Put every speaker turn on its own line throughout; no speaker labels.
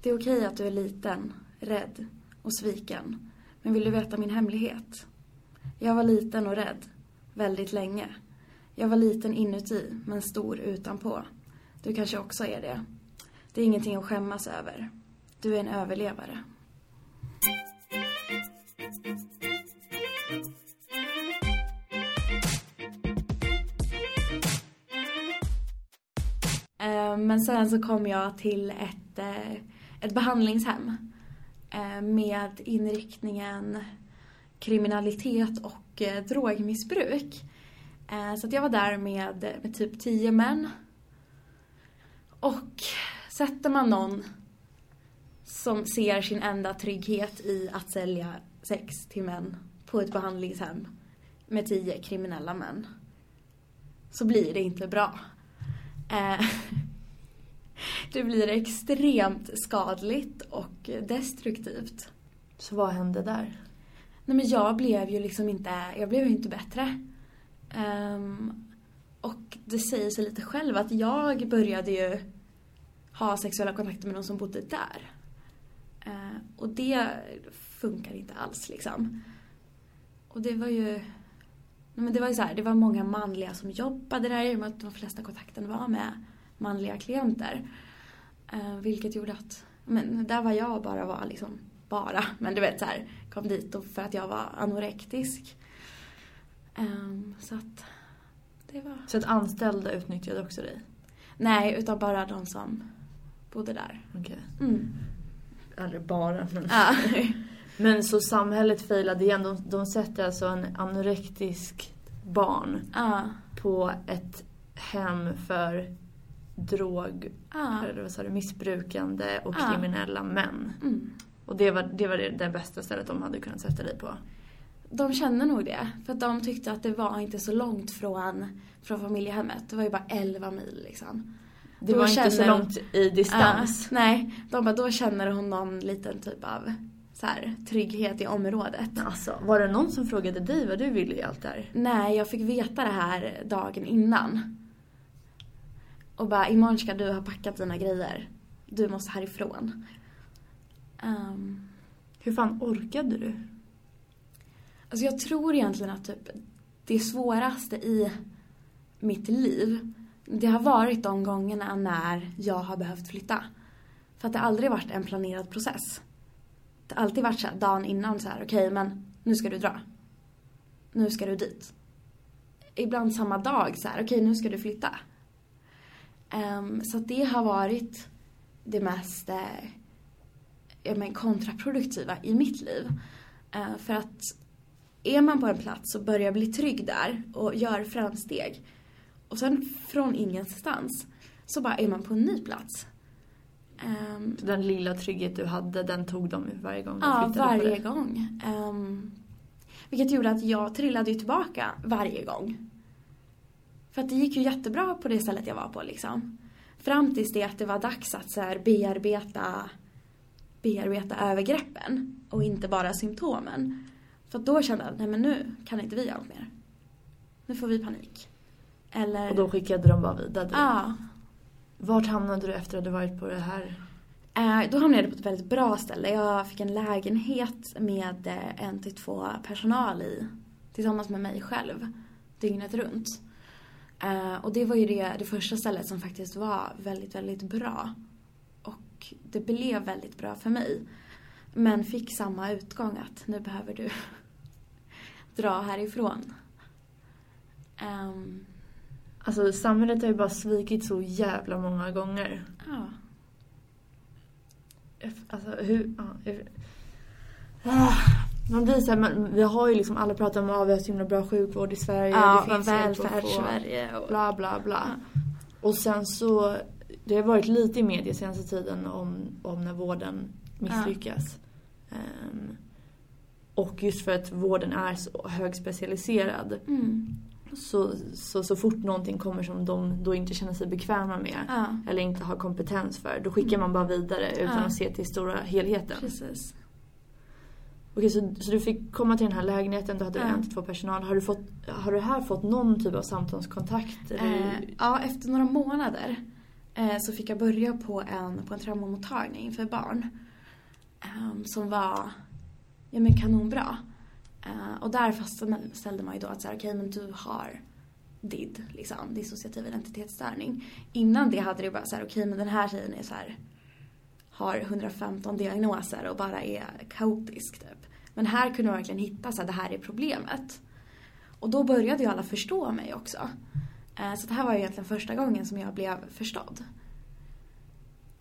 Det är okej att du är liten, rädd och sviken. Men vill du veta min hemlighet? Jag var liten och rädd. Väldigt länge. Jag var liten inuti, men stor utanpå. Du kanske också är det. Det är ingenting att skämmas över. Du är en överlevare. Eh, men sen så kom jag till ett, eh, ett behandlingshem eh, med inriktningen kriminalitet och eh, drogmissbruk. Eh, så att jag var där med, med typ tio män. Och sätter man någon som ser sin enda trygghet i att sälja sex till män på ett behandlingshem med tio kriminella män så blir det inte bra. Det blir extremt skadligt och destruktivt.
Så vad hände där?
Nej men jag blev ju liksom inte, jag blev ju inte bättre. Ehm, och det säger sig lite själv att jag började ju ha sexuella kontakter med någon som bodde där. Eh, och det funkar inte alls liksom. Och det var ju, nej men det var ju så här, det var många manliga som jobbade där, i och med att de flesta kontakterna var med manliga klienter. Eh, vilket gjorde att, men där var jag bara var liksom, bara, men du vet så här, kom dit för att jag var anorektisk. Ehm, så att det var...
Så att anställda utnyttjade också dig?
Nej, utan bara de som bodde där.
Okej.
Mm.
Eller bara. Men...
Ja.
men så samhället failade igen. De, de sätter alltså en anorektisk barn
ja.
på ett hem för drog,
Ja.
eller vad sa du, missbrukande och
Ja.
kriminella män.
Mm.
Och det var, det var det, det bästa stället de hade kunnat sätta dig på.
De kände nog det. För att de tyckte att det var inte så långt från, från familjehemmet. Det var ju bara 11 mil liksom.
Det
Då
var inte så
känner-
långt i distans.
Ja, nej, de bara, då känner hon någon liten typ av så här, trygghet i området.
Alltså, var det någon som frågade dig vad du ville i allt det här?
Nej, jag fick veta det här dagen innan. Och bara, imorgon ska du ha packat dina grejer. Du måste härifrån. Um,
Hur fan orkade du?
alltså jag tror egentligen att typ det svåraste i mitt liv, det har varit de gångerna när jag har behövt flytta. För att det har aldrig varit en planerad process. Det har alltid varit så här, dagen innan så här, okej men nu ska du dra. Nu ska du dit. Ibland samma dag så här, okej nu ska du flytta. Ehm, så det har varit det mest eh, ja, men kontraproduktiva i mitt liv. Eh, för att är man på en plats och börjar bli trygg där och gör framsteg och sen från ingenstans så bara är man på en ny plats. Ehm,
Så Den lilla trygghet du hade, den tog de varje gång de
Ja,
flyttade på
varje
dig?
gång. Um, vilket gjorde att jag trillade tillbaka varje gång. För att det gick ju jättebra på det stället jag var på liksom. Fram tills det att det var dags att så här bearbeta, bearbeta övergreppen och inte bara symptomen. För då kände jag, nej men nu kan inte vi göra något mer. Nu får vi panik. Eller...
Och då skickade de bara vidare?
Ja.
Vart hamnade du efter att du varit på det här?
Eh, Då hamnade jag på ett väldigt bra ställe. Jag fick en lägenhet med eh, en till två personal i. Tillsammans med mig själv. Dygnet runt. Eh, Och det var ju det, det första stället som faktiskt var väldigt, väldigt bra. Och det blev väldigt bra för mig. Men fick samma utgång att nu behöver du dra härifrån. Ehm,
Alltså samhället har ju bara svikit så jävla många gånger.
ja.
Alltså hur... Ja, hur- Ah, man blir så här, men vi har ju liksom alla pratat om att vi har så himla bra sjukvård i Sverige.
Ja,
det finns
välfärds-Sverige. och-
Bla bla bla. Och sen så, det har varit lite i media senaste tiden om, om när vården misslyckas. Ehm, och just för att vården är så högspecialiserad.
Mm.
Så, så, så fort någonting kommer som de då inte känner sig bekväma med.
Ja.
Eller inte har kompetens för. Då skickar man bara vidare utan
Ja.
att se till stora helheten.
Precis.
Okej, så, så du fick komma till den här lägenheten, du hade
Ja.
en till två personal. Har du, fått, har du här fått någon typ av samtalskontakt?
Eh, ja, efter några månader eh, så fick jag börja på en, på en traumamottagning för barn. Eh, som var ja, men kanonbra. Eh, och där fastställde man ju då att så här, okej men du har DID, liksom, dissociativ identitetsstörning. Innan det hade det bara så här, okej men den här tjejen är så här, har 115 diagnoser och bara är kaotisk typ. Men här kunde man verkligen hitta så här, det här är problemet. Och då började ju alla förstå mig också. Eh, så det här var ju egentligen första gången som jag blev förstådd.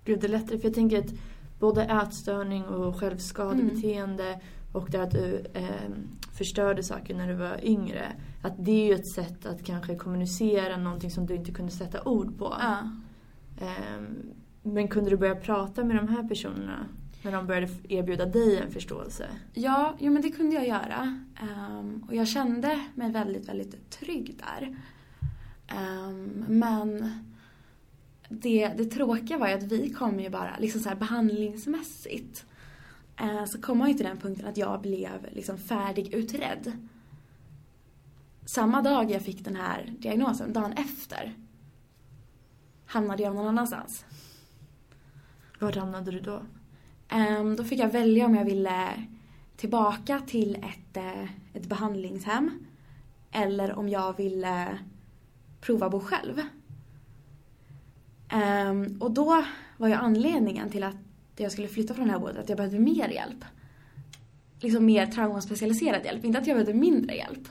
Gud, det är lättare för jag tänker att både ätstörning och självskadebeteende mm. och det att du eh, förstörde saker när du var yngre. Att det är ju ett sätt att kanske kommunicera någonting som du inte kunde sätta ord på.
Ja.
Eh, men kunde du börja prata med de här personerna när de började erbjuda dig en förståelse?
Ja, jo, men det kunde jag göra. Um, och jag kände mig väldigt, väldigt trygg där. Um, men det, det tråkiga var ju att vi kom ju bara, liksom så här behandlingsmässigt, uh, så kom man ju till den punkten att jag blev liksom färdigutredd. Samma dag jag fick den här diagnosen, dagen efter, hamnade jag någon annanstans.
Var hamnade du då?
Um, då fick jag välja om jag ville tillbaka till ett, uh, ett behandlingshem eller om jag ville prova bo själv. Um, och då var ju anledningen till att jag skulle flytta från det här boendet att jag behövde mer hjälp. Liksom mer traumaspecialiserad hjälp, inte att jag behövde mindre hjälp.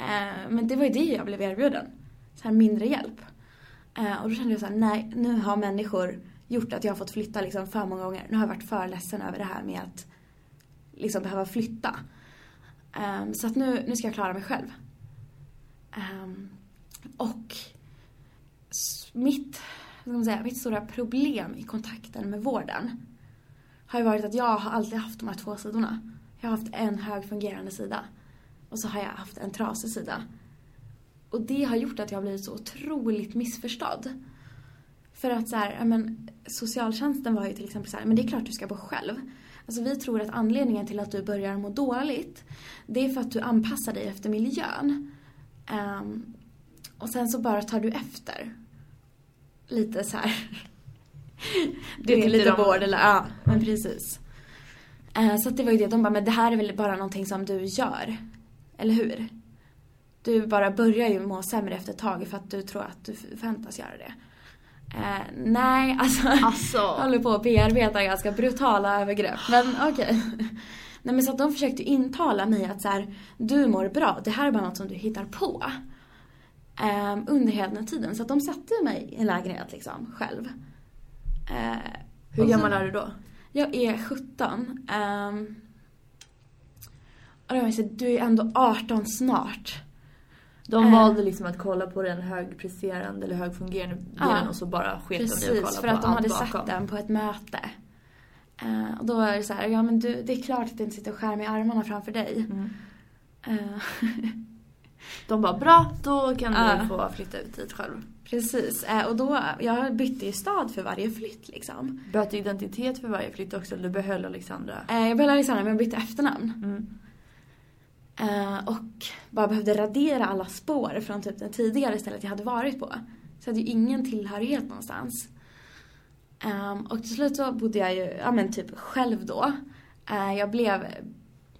Uh, men det var ju det jag blev erbjuden. Så här mindre hjälp. Uh, och då kände jag så här, nej, nu har människor gjort att jag har fått flytta liksom för många gånger. Nu har jag varit för ledsen över det här med att liksom behöva flytta. Um, så att nu, nu ska jag klara mig själv. Um, och mitt, vad ska man säga, mitt stora problem i kontakten med vården har ju varit att jag har alltid haft de här två sidorna. Jag har haft en högfungerande sida och så har jag haft en trasig sida. Och det har gjort att jag har blivit så otroligt missförstådd. För att så här, men, socialtjänsten var ju till exempel så här, men det är klart du ska bo själv. Alltså vi tror att anledningen till att du börjar må dåligt, det är för att du anpassar dig efter miljön. Um, och sen så bara tar du efter. Lite så här. Det är lite de... eller ja, men precis. Uh, så det var ju det, de bara, men det här är väl bara någonting som du gör. Eller hur? Du bara börjar ju må sämre efter ett tag för att du tror att du förväntas göra det. Eh, nej, alltså,
alltså.
jag håller på att bearbeta ganska brutala övergrepp. Men okej. Okay. Nej men så att de försökte intala mig att så här, du mår bra, det här är bara något som du hittar på. Eh, under hela den tiden. Så att de satte mig i en lägenhet liksom, själv.
Eh, Hur gammal är du då?
Jag är 17. Um, och då jag du är ändå 18 snart.
De eh. valde liksom att kolla på den högpresterande eller högfungerande ja, och så bara sket de i att kolla
på för att de hade bakom. sett den på ett möte. Uh, och då var det så här, ja men du, det är klart att inte sitter och skär med armarna framför dig. Mm.
Uh. de bara, bra, då kan uh. du få flytta ut dit själv.
Precis, och då, jag bytte ju stad för varje flytt liksom.
Bytte identitet för varje flytt också, eller du behöll Alexandra?
jag behöll Alexandra, men jag bytte efternamn. Mm. Eh, och bara behövde radera alla spår från typ det tidigare stället jag hade varit på. Så jag hade ju ingen tillhörighet någonstans. Um, och till slut så bodde jag ju, ja men typ själv då. Uh, jag blev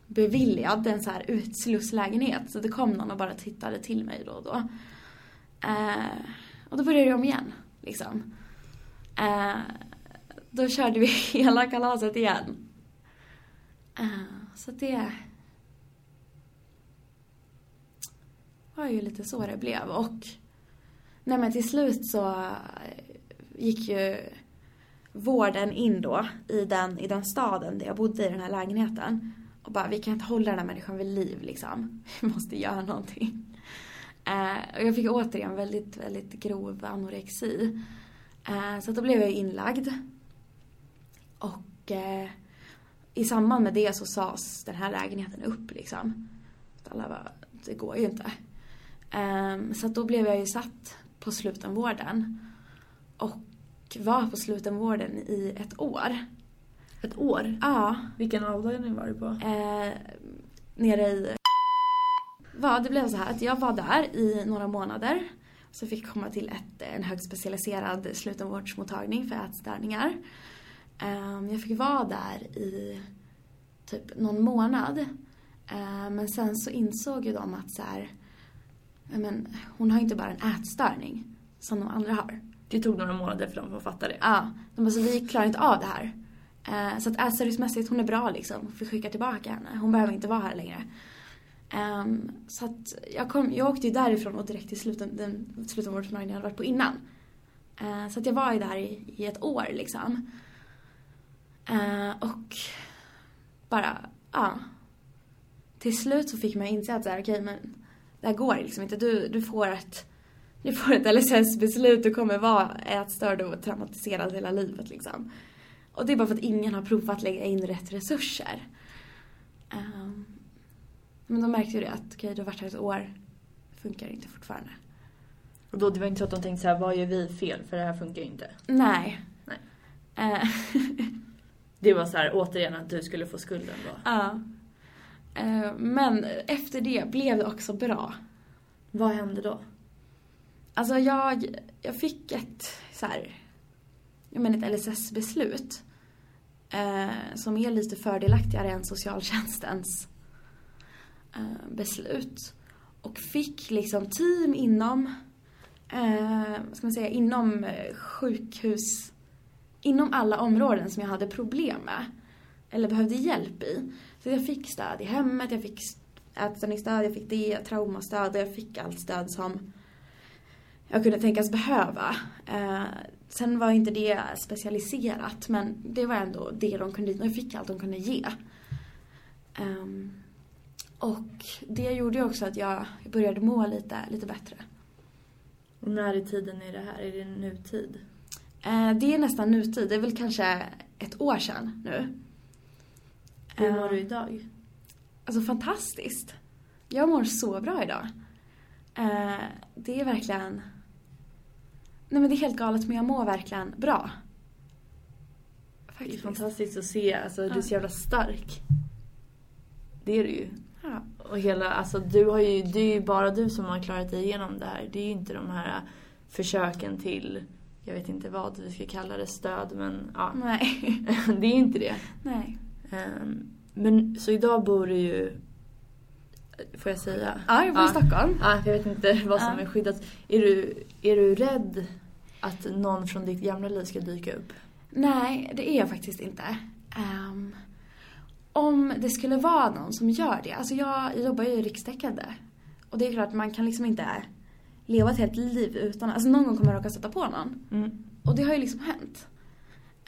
beviljad en så här utslusslägenhet. Så det kom någon och bara tittade till mig då och då. Uh, och då började jag om igen, liksom. då körde vi hela kalaset igen. så det var ju lite så det blev. Och nej men till slut så eh, gick ju vården in då i den, i den staden där jag bodde i den här lägenheten. Och bara, vi kan inte hålla den här människan vid liv liksom. Vi måste göra någonting. Eh, och jag fick återigen väldigt, väldigt grov anorexi. Eh, så då blev jag inlagd. Och eh, i samband med det så sades den här lägenheten upp liksom. Alla bara, det går ju inte. Um, så då blev jag ju satt på slutenvården. Och var på slutenvården i ett år.
Ett år?
Ja.
Vilken avdelning var du på?
Uh, nere i... Ja, det blev så här att jag var där i några månader. Så fick komma till ett, en högspecialiserad slutenvårdsmottagning för ätstörningar. Um, jag fick vara där i typ någon månad. Uh, men sen så insåg ju de att så här, men, hon har inte bara en ätstörning som de andra har.
Det tog några månader för dem att fatta det.
Ja, de bara, så vi klarar inte av det här. Uh, så att ätstörningsmässigt, hon är bra liksom. Vi skickar tillbaka henne. Hon behöver inte vara här längre. Um, så att jag, kom, jag åkte ju därifrån och direkt till sluten, den slutenvårdsmottagningen jag hade varit på innan. Uh, så att jag var ju där i, i ett år liksom. Uh, och bara, ja. Till slut så fick man inse att så här, okej men det här går liksom inte. Du, du får ett, du får ett LSS-beslut, du kommer vara ätstörd och traumatiserad hela livet liksom. Och det är bara för att ingen har provat lägga in rätt resurser. Um, men de märkte ju det att okej, okay, du har varit här ett år, funkar inte fortfarande.
Och då, det var inte så att de tänkte så här, vad gör vi fel för det här funkar ju inte?
Nej.
Nej. Uh. det var så här, återigen att du skulle få skulden då?
Ja. Uh, men efter det blev det också bra.
Vad hände då?
Alltså jag, jag fick ett så här, jag menar ett LSS-beslut. Uh, som är lite fördelaktigare än socialtjänstens Eh, beslut. Och fick liksom team inom, eh, vad ska man säga, inom eh, sjukhus, inom alla områden som jag hade problem med. Eller behövde hjälp i. Så jag fick stöd i hemmet, jag fick ätstörningsstöd, jag fick det, traumastöd och jag fick allt stöd som jag kunde tänkas behöva. Eh, sen var inte det specialiserat men det var ändå det de kunde, jag fick allt de kunde ge. Um, och det gjorde ju också att jag började må lite, lite bättre.
Och när i tiden är det här? Är det nutid?
Eh, det är nästan nutid. Det är väl kanske ett år sedan nu.
Hur mår du idag?
Alltså fantastiskt. Jag mår så bra idag. Eh, det är verkligen... Nej men det är helt galet men jag mår verkligen bra.
Faktiskt. Det är fantastiskt att se. Alltså, du är så jävla stark. Det är du ju.
Ja.
Och hela, alltså du har ju, det är ju bara du som har klarat dig igenom det här. Det är ju inte de här försöken till, jag vet inte vad vi ska kalla det, stöd men ja.
Nej.
det är inte det.
Nej.
Um, men så idag bor du ju, får jag säga?
Ja, jag bor
ja.
i Stockholm.
Ja, jag vet inte vad som ja. är skyddat. Är du, är du rädd att någon från ditt gamla liv ska dyka upp?
Nej, det är jag faktiskt inte. Um, om det skulle vara någon som gör det. Alltså jag jobbar ju rikstäckande. Och det är klart, man kan liksom inte leva ett helt liv utan... Alltså någon gång kommer jag råka sätta på någon.
Mm.
Och det har ju liksom hänt.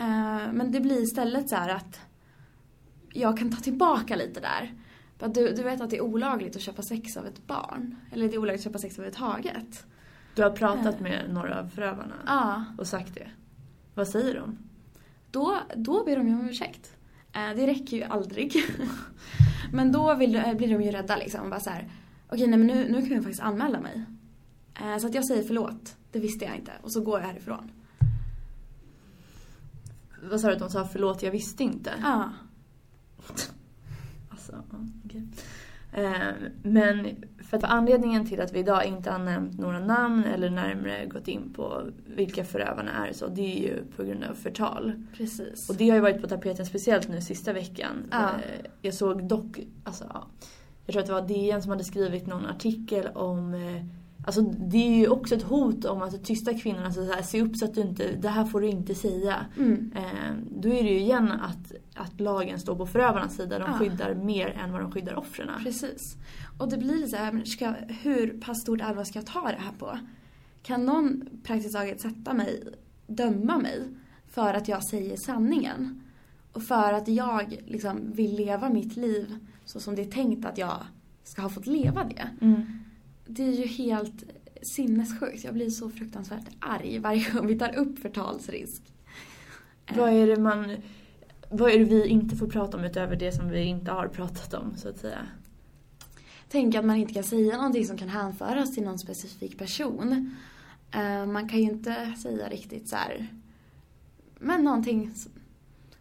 Uh, men det blir istället så att jag kan ta tillbaka lite där. Du, du vet att det är olagligt att köpa sex av ett barn. Eller det är olagligt att köpa sex överhuvudtaget.
Du har pratat uh. med några av förövarna?
Ja.
Och sagt det? Vad säger de?
Då, då ber de ju om ursäkt. Eh, det räcker ju aldrig. men då vill, eh, blir de ju rädda liksom. Bara så här, okej nej men nu, nu kan jag faktiskt anmäla mig. Eh, så att jag säger förlåt. Det visste jag inte. Och så går jag härifrån.
Vad sa du att de sa förlåt, jag visste inte?
Ja.
Alltså, okay. Men för att anledningen till att vi idag inte har nämnt några namn eller närmare gått in på vilka förövarna är så det är ju på grund av förtal.
Precis.
Och det har ju varit på tapeten speciellt nu sista veckan.
Ja.
Eh, jag såg dock, alltså jag tror att det var DN som hade skrivit någon artikel om eh, Alltså det är ju också ett hot om att tysta kvinnorna, alltså så här, se upp så att du inte, det här får du inte säga.
Mm.
Eh, då är det ju igen att, att lagen står på förövarnas sida, de
Ja.
skyddar mer än vad de skyddar offren.
Precis. Och det blir så här, ska, hur pass stort allvar ska jag ta det här på? Kan någon praktiskt taget sätta mig, döma mig för att jag säger sanningen? Och för att jag liksom vill leva mitt liv så som det är tänkt att jag ska ha fått leva det.
Mm.
Det är ju helt sinnessjukt. Jag blir så fruktansvärt arg varje gång vi tar upp förtalsrisk.
Vad är det man, vad är det vi inte får prata om utöver det som vi inte har pratat om så att säga?
Tänk att man inte kan säga någonting som kan hänföras till någon specifik person. Eh, man kan ju inte säga riktigt så här. Men någonting,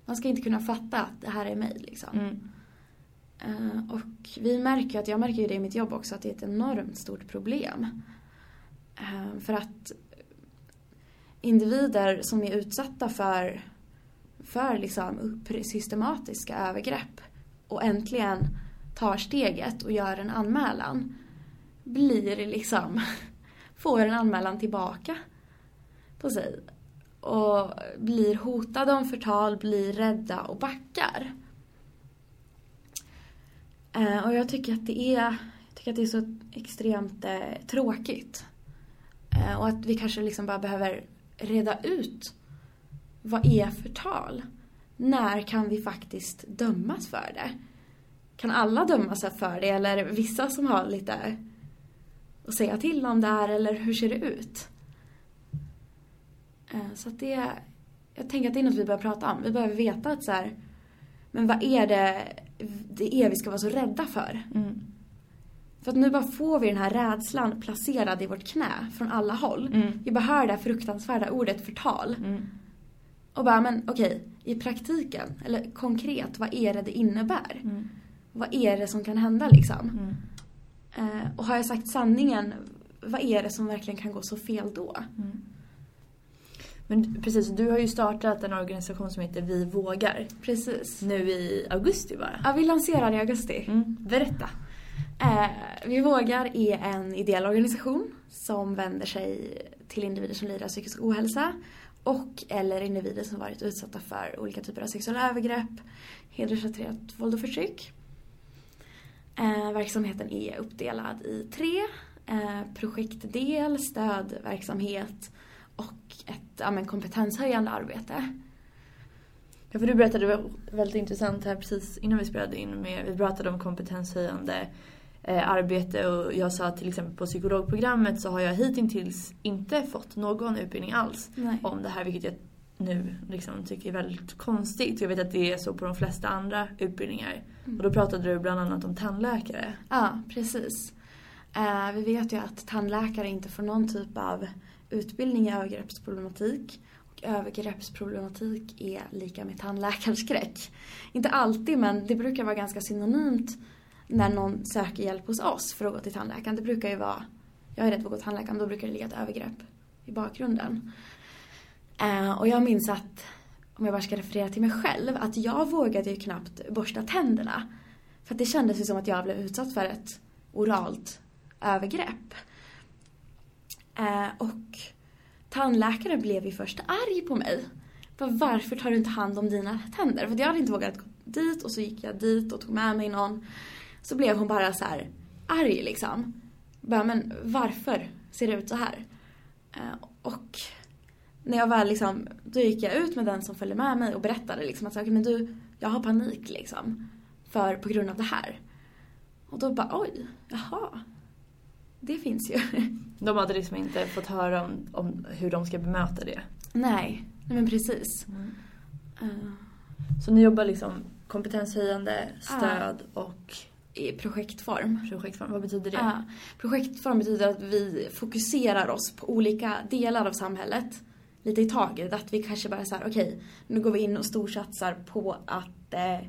man ska inte kunna fatta att det här är mig liksom.
Mm.
Eh, och vi märker ju att, jag märker ju det i mitt jobb också, att det är ett enormt stort problem. Eh, för att individer som är utsatta för, för liksom systematiska övergrepp och äntligen tar steget och gör en anmälan blir liksom, får en anmälan tillbaka på sig och blir hotade om förtal, blir rädda och backar. Eh, och jag tycker att det är, jag tycker att det är så extremt eh, tråkigt. Eh, och att vi kanske liksom bara behöver reda ut vad är förtal? När kan vi faktiskt dömas för det? Kan alla dömas för det eller vissa som har lite att säga till om det här eller hur ser det ut? Eh, så att det, jag tänker att det är något vi behöver prata om. Vi behöver veta att så här, men vad är det, det är vi ska vara så rädda för? Mm. För att nu bara får vi den här rädslan placerad i vårt knä från alla håll. Mm. Vi bara hör det här fruktansvärda ordet förtal. Mm. Och bara, men okej, i praktiken, eller konkret, vad är det det innebär? Mm. Vad är det som kan hända liksom? Mm. Eh, och har jag sagt sanningen, vad är det som verkligen kan gå så fel då? Mm.
Men precis, du har ju startat en organisation som heter Vi vågar.
Precis.
Nu i augusti bara.
Ja, vi lanserade i augusti.
Mm. Berätta.
Eh, vi vågar är en ideell organisation som vänder sig till individer som lider av psykisk ohälsa och eller individer som varit utsatta för olika typer av sexuella övergrepp, hedersrelaterat våld och förtryck. Eh, verksamheten är uppdelad i tre. Eh, projektdel, stödverksamhet och ett ja, men, kompetenshöjande arbete.
Ja, för du berättade det var väldigt intressant här precis innan vi spelade in med, vi pratade om kompetenshöjande eh, arbete och jag sa att till exempel på psykologprogrammet så har jag hittills inte fått någon utbildning alls Nej. om det här vilket jag nu liksom tycker är väldigt konstigt. Jag vet att det är så på de flesta andra utbildningar. Mm. Och då pratade du bland annat om tandläkare.
Ja, precis. Eh, vi vet ju att tandläkare inte får någon typ av utbildning i övergreppsproblematik. Och övergreppsproblematik är lika med tandläkarskräck. Inte alltid, men det brukar vara ganska synonymt när någon söker hjälp hos oss för att gå till tandläkaren. Det brukar ju vara, jag är rädd för att gå till tandläkaren, då brukar det ligga ett övergrepp i bakgrunden. Eh, och jag minns att, om jag bara ska referera till mig själv, att jag vågade ju knappt borsta tänderna. För att det kändes ju som att jag blev utsatt för ett oralt övergrepp. Eh, och tandläkaren blev ju först arg på mig. För varför tar du inte hand om dina tänder? För jag hade inte vågat gå dit och så gick jag dit och tog med mig någon. Så blev hon bara så här arg liksom. Bara, men varför ser det ut så här? Eh, och när jag väl liksom, då gick jag ut med den som följde med mig och berättade liksom att okay, men du, jag har panik liksom. För, på grund av det här. Och då bara oj, jaha. Det finns ju.
De hade liksom inte fått höra om, om hur de ska bemöta det?
Nej, nej men precis. Mm.
Uh. Så ni jobbar liksom kompetenshöjande, stöd uh. och
i projektform.
Projektform, vad betyder det?
Ja, projektform betyder att vi fokuserar oss på olika delar av samhället lite i taget. Att vi kanske bara såhär, okej, okay, nu går vi in och storsatsar på att eh,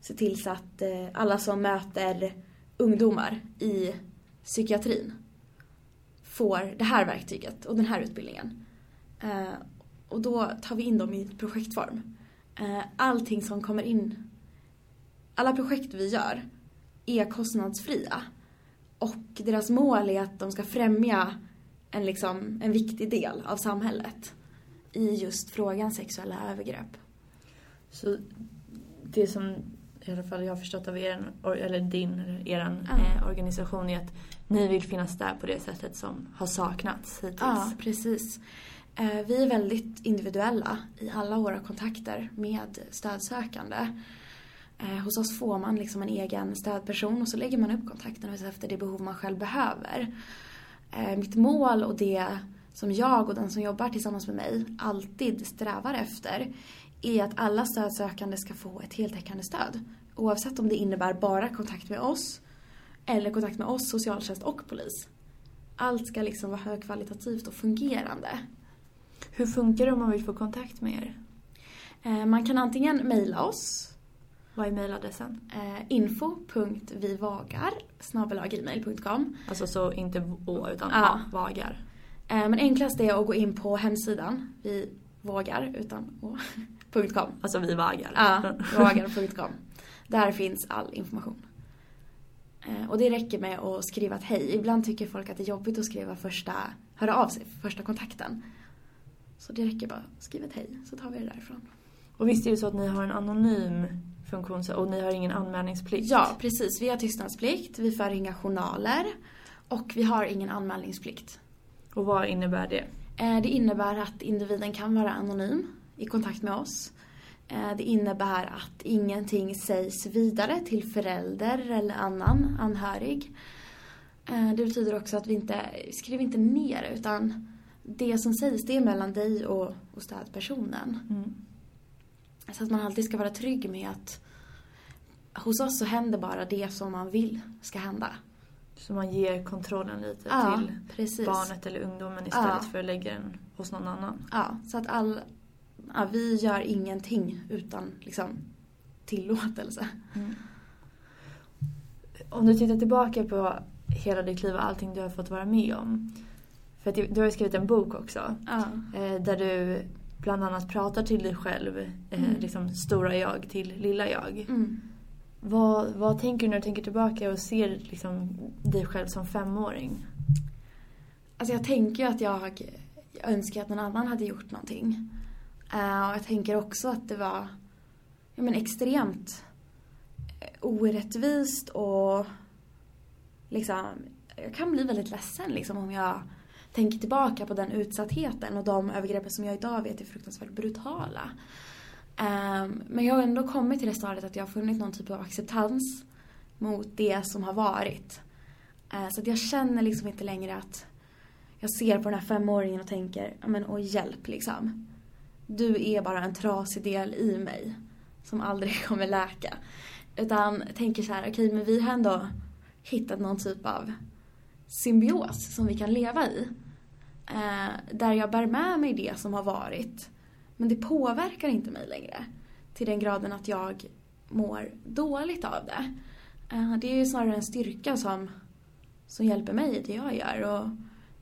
se till så att eh, alla som möter ungdomar i psykiatrin får det här verktyget och den här utbildningen. Eh, och då tar vi in dem i projektform. Eh, allting som kommer in, alla projekt vi gör är kostnadsfria. Och deras mål är att de ska främja en, liksom, en viktig del av samhället i just frågan sexuella övergrepp.
Så det som i alla fall jag har förstått av er, eller din, er eh, organisation är att ni vill finnas där på det sättet som har saknats hittills.
Ja, precis. Eh, vi är väldigt individuella i alla våra kontakter med stödsökande. Eh, hos oss får man liksom en egen stödperson och så lägger man upp kontakten efter det behov man själv behöver. Eh, mitt mål och det som jag och den som jobbar tillsammans med mig alltid strävar efter är att alla stödsökande ska få ett heltäckande stöd. Oavsett om det innebär bara kontakt med oss eller kontakt med oss, socialtjänst och polis. Allt ska liksom vara högkvalitativt och fungerande.
Hur funkar det om man vill få kontakt med er?
Eh, man kan antingen mejla oss.
Vad är mejladressen?
Eh, info.vivagar
Alltså så inte å utan ja. vagar?
Eh, men enklast är att gå in på hemsidan. Vi vågar utan .com.
Alltså vi vågar.
Ja, vågar.com. Där finns all information. Eh, och det räcker med att skriva ett hej. Ibland tycker folk att det är jobbigt att skriva första, höra av sig, första kontakten. Så det räcker bara att skriva ett hej så tar vi det därifrån.
Och visst är det så att ni har en anonym funktion och ni har ingen anmälningsplikt?
Ja, precis. Vi har tystnadsplikt, vi för inga journaler och vi har ingen anmälningsplikt.
Och vad innebär det?
Eh, det innebär att individen kan vara anonym i kontakt med oss. Eh, det innebär att ingenting sägs vidare till förälder eller annan anhörig. Eh, det betyder också att vi inte skriver inte ner utan det som sägs det är mellan dig och, och stödpersonen. Mm. Så att man alltid ska vara trygg med att hos oss så händer bara det som man vill ska hända.
Så man ger kontrollen lite ja, till precis. barnet eller ungdomen istället ja. för att lägga den hos någon annan?
Ja, så att all, ja, vi gör ingenting utan liksom, tillåtelse. Mm.
Om du tittar tillbaka på hela ditt liv och allting du har fått vara med om. För att du har ju skrivit en bok också.
Ja.
Eh, där du bland annat pratar till dig själv, eh, mm. liksom stora jag till lilla jag.
Mm.
Vad, vad tänker du när du tänker tillbaka och ser liksom dig själv som femåring?
Alltså jag tänker ju att jag, jag önskar att någon annan hade gjort någonting. Uh, och jag tänker också att det var ja, men extremt eh, orättvist och liksom, jag kan bli väldigt ledsen liksom om jag tänker tillbaka på den utsattheten och de övergreppen som jag idag vet är fruktansvärt brutala. Um, men jag har ändå kommit till det stadiet att jag har funnit någon typ av acceptans mot det som har varit. Uh, så att jag känner liksom inte längre att jag ser på den här femåringen och tänker, men åh hjälp liksom. Du är bara en trasig del i mig som aldrig kommer läka. Utan tänker så här, okej okay, men vi har ändå hittat någon typ av symbios som vi kan leva i. Eh, där jag bär med mig det som har varit men det påverkar inte mig längre. Till den graden att jag mår dåligt av det. Eh, det är ju snarare en styrka som, som hjälper mig i det jag gör och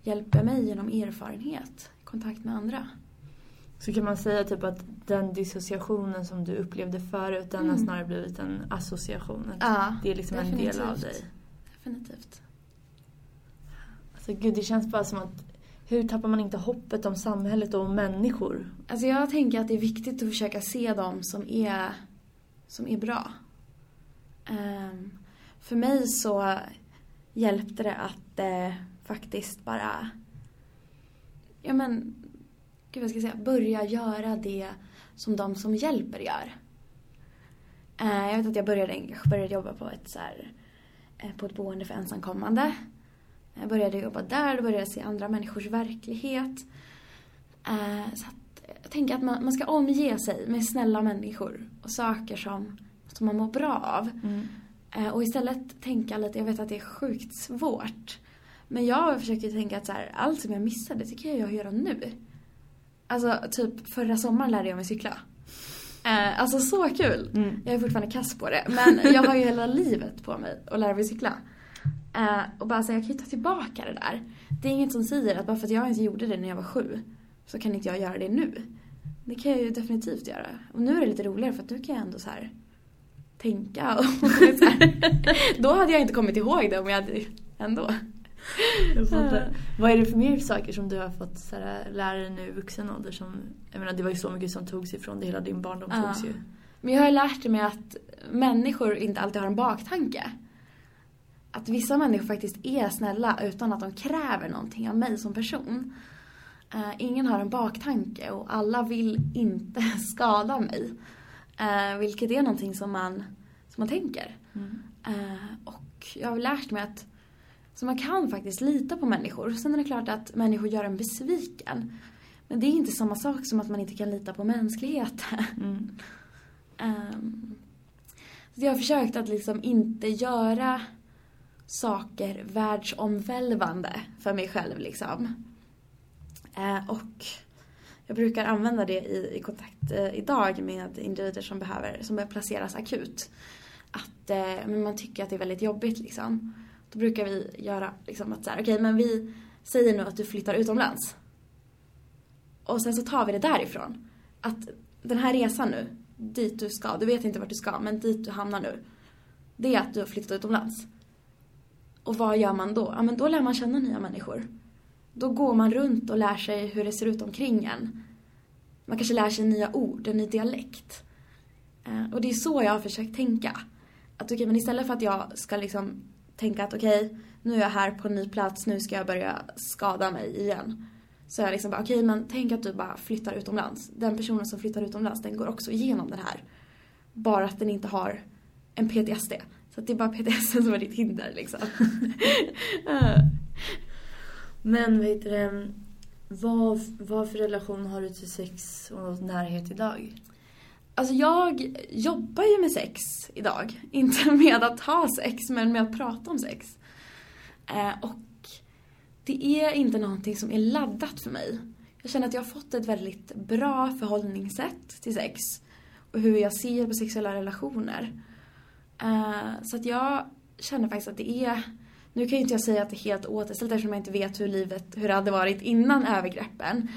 hjälper mig genom erfarenhet, kontakt med andra.
Så kan man säga typ att den dissociationen som du upplevde förut, den mm. har snarare blivit en association?
Ja,
det är liksom definitivt. en del av dig?
Definitivt.
Alltså gud, det känns bara som att hur tappar man inte hoppet om samhället och om människor?
Alltså jag tänker att det är viktigt att försöka se dem som är, som är bra. Um, för mig så hjälpte det att eh, faktiskt bara, ja men, gud vad ska jag säga, börja göra det som de som hjälper gör. Uh, jag vet att jag började, började jobba på ett, så här, eh, på ett boende för ensamkommande. Jag började jobba där, då började jag se andra människors verklighet. Eh, så att, jag tänker att man, man ska omge sig med snälla människor och saker som, som man mår bra av.
Mm.
Eh, och istället tänka lite, jag vet att det är sjukt svårt. Men jag försöker tänka att så här, allt som jag missade tycker jag jag göra nu. Alltså typ förra sommaren lärde jag mig cykla. Eh, alltså så kul!
Mm.
Jag är fortfarande kass på det. Men jag har ju hela livet på mig att lära mig cykla. Uh, och bara säga, jag kan ju ta tillbaka det där. Det är inget som säger att bara för att jag inte gjorde det när jag var sju så kan inte jag göra det nu. Det kan jag ju definitivt göra. Och nu är det lite roligare för att nu kan jag ändå så här tänka och så här. Då hade jag inte kommit ihåg det om jag hade ändå.
Uh. Vad är det för mer saker som du har fått så här, lära dig nu i vuxen ålder? Som, jag menar det var ju så mycket som togs ifrån dig, hela din barndom uh. togs ju.
Men jag har lärt mig att människor inte alltid har en baktanke att vissa människor faktiskt är snälla utan att de kräver någonting av mig som person. Uh, ingen har en baktanke och alla vill inte skada mig. Uh, vilket är någonting som man, som man tänker.
Mm.
Uh, och jag har lärt mig att så man kan faktiskt lita på människor. Sen är det klart att människor gör en besviken. Men det är inte samma sak som att man inte kan lita på mänskligheten.
Mm.
Um, så jag har försökt att liksom inte göra saker världsomvälvande för mig själv liksom. Eh, och jag brukar använda det i, i kontakt eh, idag med individer som behöver, som behöver placeras akut. Att men man tycker att det är väldigt jobbigt liksom. Då brukar vi göra liksom att så här, okej okay, men vi, säger nu att du flyttar utomlands. Och sen så tar vi det därifrån. Att den här resan nu, dit du ska, du vet inte vart du ska, men dit du hamnar nu. Det är att du har flyttat utomlands. Och vad gör man då? Ja, men då lär man känna nya människor. Då går man runt och lär sig hur det ser ut omkring en. Man kanske lär sig nya ord, en ny dialekt. Eh, och det är så jag har försökt tänka. Att okej, okay, men istället för att jag ska liksom tänka att okej, okay, nu är jag här på en ny plats, nu ska jag börja skada mig igen. Så jag liksom bara, okej okay, men tänk att du bara flyttar utomlands. Den personen som flyttar utomlands, den går också igenom det här. Bara att den inte har en PTSD. Så att det är bara PTSD som är ditt hinder liksom.
men vad heter det, vad, vad för relation har du till sex och närhet idag?
Alltså jag jobbar ju med sex idag. Inte med att ha sex, men med att prata om sex. Eh, och det är inte någonting som är laddat för mig. Jag känner att jag har fått ett väldigt bra förhållningssätt till sex. Och hur jag ser på sexuella relationer. Eh, så att jag känner faktiskt att det är... Nu kan ju inte jag säga att det är helt återställt eftersom jag inte vet hur livet, hur det hade varit innan övergreppen.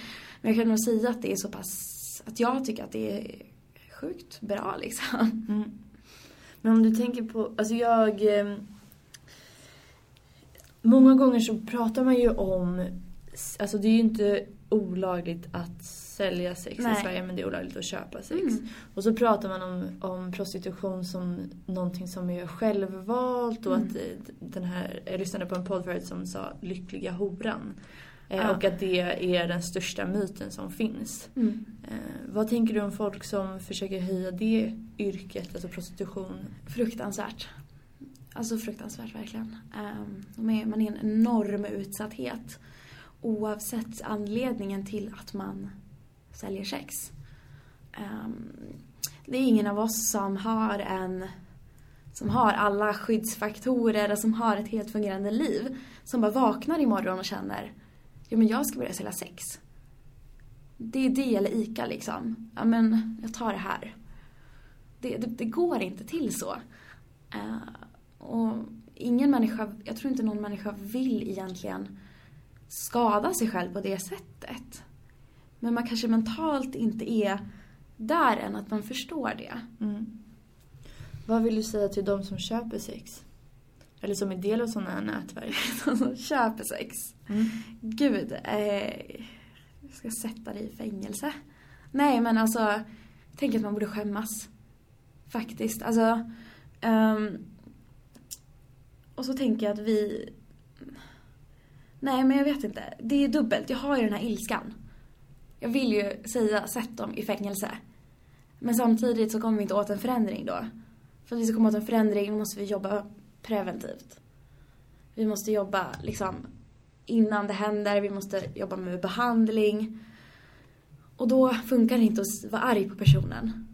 Men jag kan nog säga att det är så pass... Att jag tycker att det är sjukt bra liksom. Mm.
Men om du tänker på, alltså jag... Eh, många gånger så pratar man ju om, alltså det är ju inte olagligt att sälja sex Nej. i Sverige men det är olagligt att köpa sex. Mm. Och så pratar man om, om prostitution som någonting som är självvalt och mm. att den här, jag lyssnade på en podd förut som sa lyckliga horan. Eh, Och att det är den största myten som finns. Mm. Eh, vad tänker du om folk som försöker höja det yrket, alltså prostitution?
Fruktansvärt. Alltså fruktansvärt verkligen. Är, man är en enorm utsatthet. Oavsett anledningen till att man säljer sex. Um, det är ingen av oss som har en som har alla skyddsfaktorer och som har ett helt fungerande liv. Som bara vaknar imorgon och känner ja men jag ska börja sälja sex. Det är det eller ICA liksom. Ja men jag tar det här. Det, det, det går inte till så. Uh, och ingen människa, jag tror inte någon människa vill egentligen skada sig själv på det sättet. Men man kanske mentalt inte är där än att man förstår det. Mm.
Vad vill du säga till de som köper sex? Eller som är del av sådana här nätverk.
De som köper sex. Mm. Gud, eh, jag ska sätta dig i fängelse. Nej men alltså, tänker att man borde skämmas. Faktiskt. Alltså, um, och så tänker jag att vi... Nej men jag vet inte. Det är dubbelt. Jag har ju den här ilskan. Jag vill ju säga sätt dem i fängelse. Men samtidigt så kommer vi inte åt en förändring då. För att vi ska komma åt en förändring måste vi jobba preventivt. Vi måste jobba liksom innan det händer, vi måste jobba med behandling. Och då funkar det inte att vara arg på personen.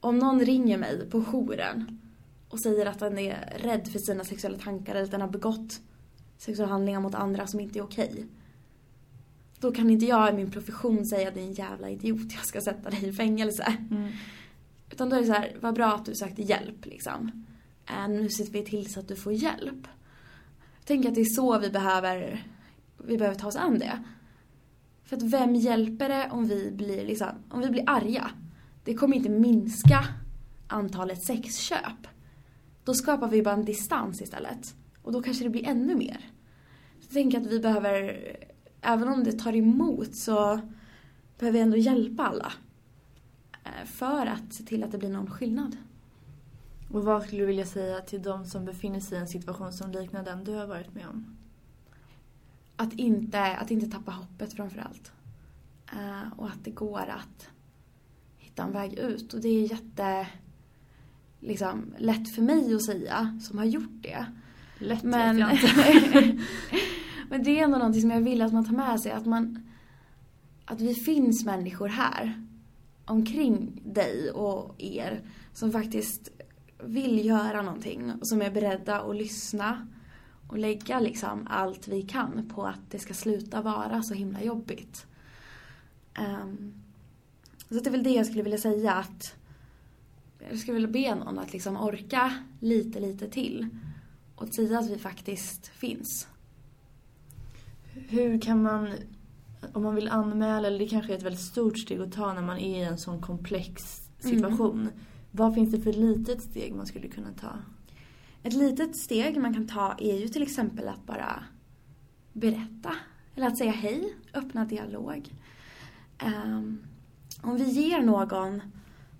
Om någon ringer mig på jouren och säger att den är rädd för sina sexuella tankar eller att den har begått sexuella handlingar mot andra som inte är okej. Då kan inte jag i min profession säga att det är en jävla idiot, jag ska sätta dig i fängelse. Mm. Utan då är det så här, vad bra att du sökte hjälp liksom. Äh, nu ser vi till så att du får hjälp. Jag tänker att det är så vi behöver, vi behöver ta oss an det. För att vem hjälper det om vi blir, liksom, om vi blir arga? Det kommer inte minska antalet sexköp. Då skapar vi bara en distans istället. Och då kanske det blir ännu mer. Så jag tänker att vi behöver, även om det tar emot så behöver vi ändå hjälpa alla. Eh, för att se till att det blir någon skillnad.
Och vad skulle du vilja säga till de som befinner sig i en situation som liknar den du har varit med om?
Att inte, att inte tappa hoppet framför allt. Uh, och att det går att hitta en väg ut. Och det är jätte liksom, lätt för mig att säga som har gjort det.
Lätt
men,
jag
men det är ändå någonting som jag vill att man tar med sig. Att, man, att vi finns människor här omkring dig och er som faktiskt vill göra någonting och som är beredda att lyssna och lägga liksom allt vi kan på att det ska sluta vara så himla jobbigt. Um, så det är väl det jag skulle vilja säga att jag skulle vilja be någon att liksom orka lite, lite till och säga att vi faktiskt finns.
hur kan man, om man vill anmäla, eller det kanske är ett väldigt stort steg att ta när man är i en sån komplex situation. Mm. Vad finns det för litet steg man skulle kunna ta?
Ett litet steg man kan ta är ju till exempel att bara berätta. Eller att säga hej, öppna dialog. Um, om vi ger någon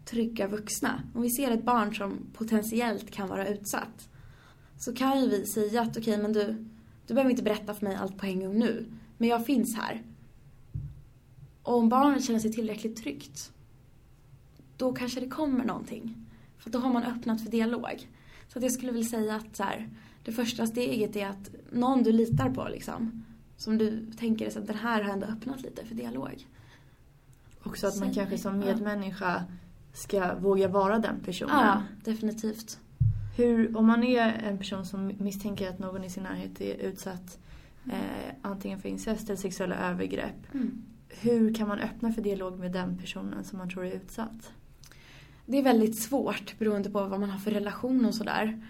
trygga vuxna, om vi ser ett barn som potentiellt kan vara utsatt, så kan ju vi säga att okej, okay, men du, du behöver inte berätta för mig allt på en gång nu, men jag finns här. Och om barnet känner sig tillräckligt tryggt, då kanske det kommer någonting. För då har man öppnat för dialog. Så att jag skulle vilja säga att så här, det första steget är att någon du litar på liksom, som du tänker att den här har ändå öppnat lite för dialog.
Också att man kanske som medmänniska ska våga vara den personen.
Ja, definitivt.
Hur, om man är en person som misstänker att någon i sin närhet är utsatt eh, antingen för incest eller sexuella övergrepp. Mm. Hur kan man öppna för dialog med den personen som man tror är utsatt?
Det är väldigt svårt beroende på vad man har för relation och sådär.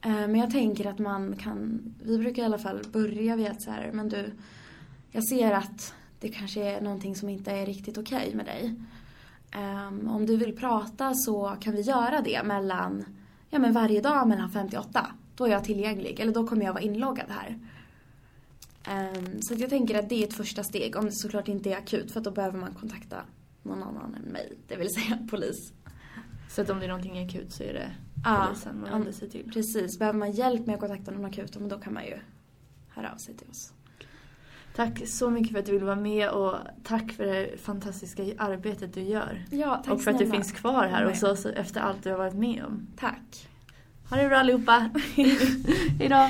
Eh, men jag tänker att man kan, vi brukar i alla fall börja vid att så här, men du, jag ser att det kanske är någonting som inte är riktigt okej okay med dig. Ehm, om du vill prata så kan vi göra det mellan, ja men varje dag mellan 58. Då är jag tillgänglig, eller då kommer jag vara inloggad här. Ehm, så jag tänker att det är ett första steg, om det såklart inte är akut, för då behöver man kontakta någon annan än mig, det vill säga polis.
Så att om det är någonting akut så är det polisen man vänder sig till?
Precis, behöver man hjälp med att kontakta någon akut, men då kan man ju höra av sig till oss.
Tack så mycket för att du ville vara med och tack för det fantastiska arbetet du gör.
Ja, tack
Och för att du finns kvar här hos oss efter allt du har varit med om.
Tack.
Ha det bra allihopa. Hejdå.